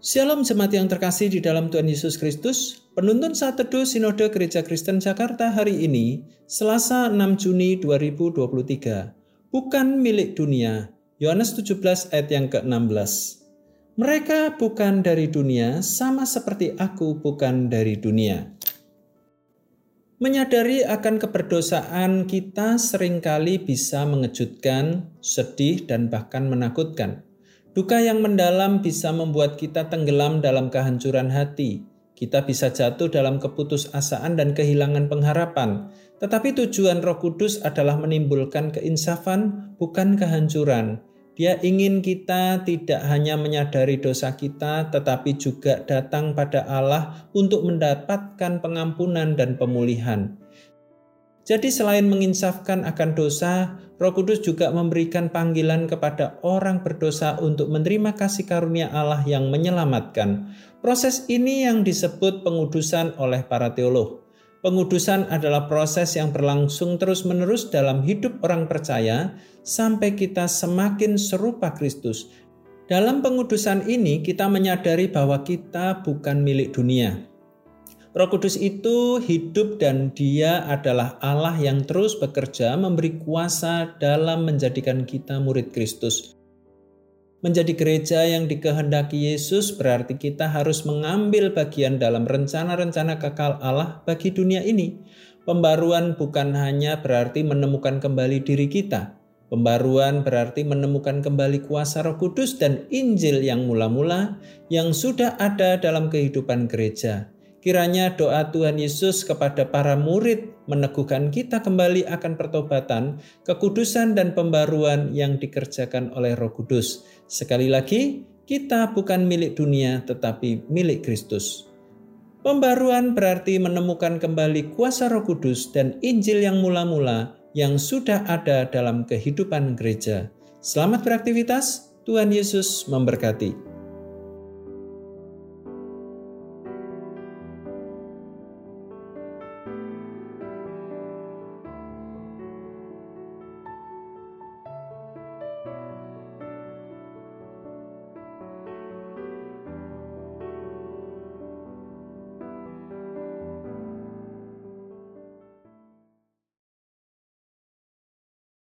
Shalom jemaat yang terkasih di dalam Tuhan Yesus Kristus. Penuntun saat teduh Sinode Gereja Kristen Jakarta hari ini, Selasa 6 Juni 2023. Bukan milik dunia. Yohanes 17 ayat yang ke-16. Mereka bukan dari dunia, sama seperti aku bukan dari dunia. Menyadari akan keberdosaan kita sering kali bisa mengejutkan, sedih, dan bahkan menakutkan. Duka yang mendalam bisa membuat kita tenggelam dalam kehancuran hati. Kita bisa jatuh dalam keputusasaan dan kehilangan pengharapan. Tetapi tujuan Roh Kudus adalah menimbulkan keinsafan, bukan kehancuran. Dia ingin kita tidak hanya menyadari dosa kita, tetapi juga datang pada Allah untuk mendapatkan pengampunan dan pemulihan. Jadi, selain menginsafkan akan dosa, Roh Kudus juga memberikan panggilan kepada orang berdosa untuk menerima kasih karunia Allah yang menyelamatkan. Proses ini yang disebut pengudusan oleh para teolog. Pengudusan adalah proses yang berlangsung terus-menerus dalam hidup orang percaya sampai kita semakin serupa Kristus. Dalam pengudusan ini, kita menyadari bahwa kita bukan milik dunia, Roh Kudus itu hidup dan dia adalah Allah yang terus bekerja memberi kuasa dalam menjadikan kita murid Kristus. Menjadi gereja yang dikehendaki Yesus berarti kita harus mengambil bagian dalam rencana-rencana kekal Allah bagi dunia ini. Pembaruan bukan hanya berarti menemukan kembali diri kita. Pembaruan berarti menemukan kembali kuasa Roh Kudus dan Injil yang mula-mula yang sudah ada dalam kehidupan gereja Kiranya doa Tuhan Yesus kepada para murid meneguhkan kita kembali akan pertobatan, kekudusan dan pembaruan yang dikerjakan oleh Roh Kudus. Sekali lagi, kita bukan milik dunia tetapi milik Kristus. Pembaruan berarti menemukan kembali kuasa Roh Kudus dan Injil yang mula-mula yang sudah ada dalam kehidupan gereja. Selamat beraktivitas, Tuhan Yesus memberkati.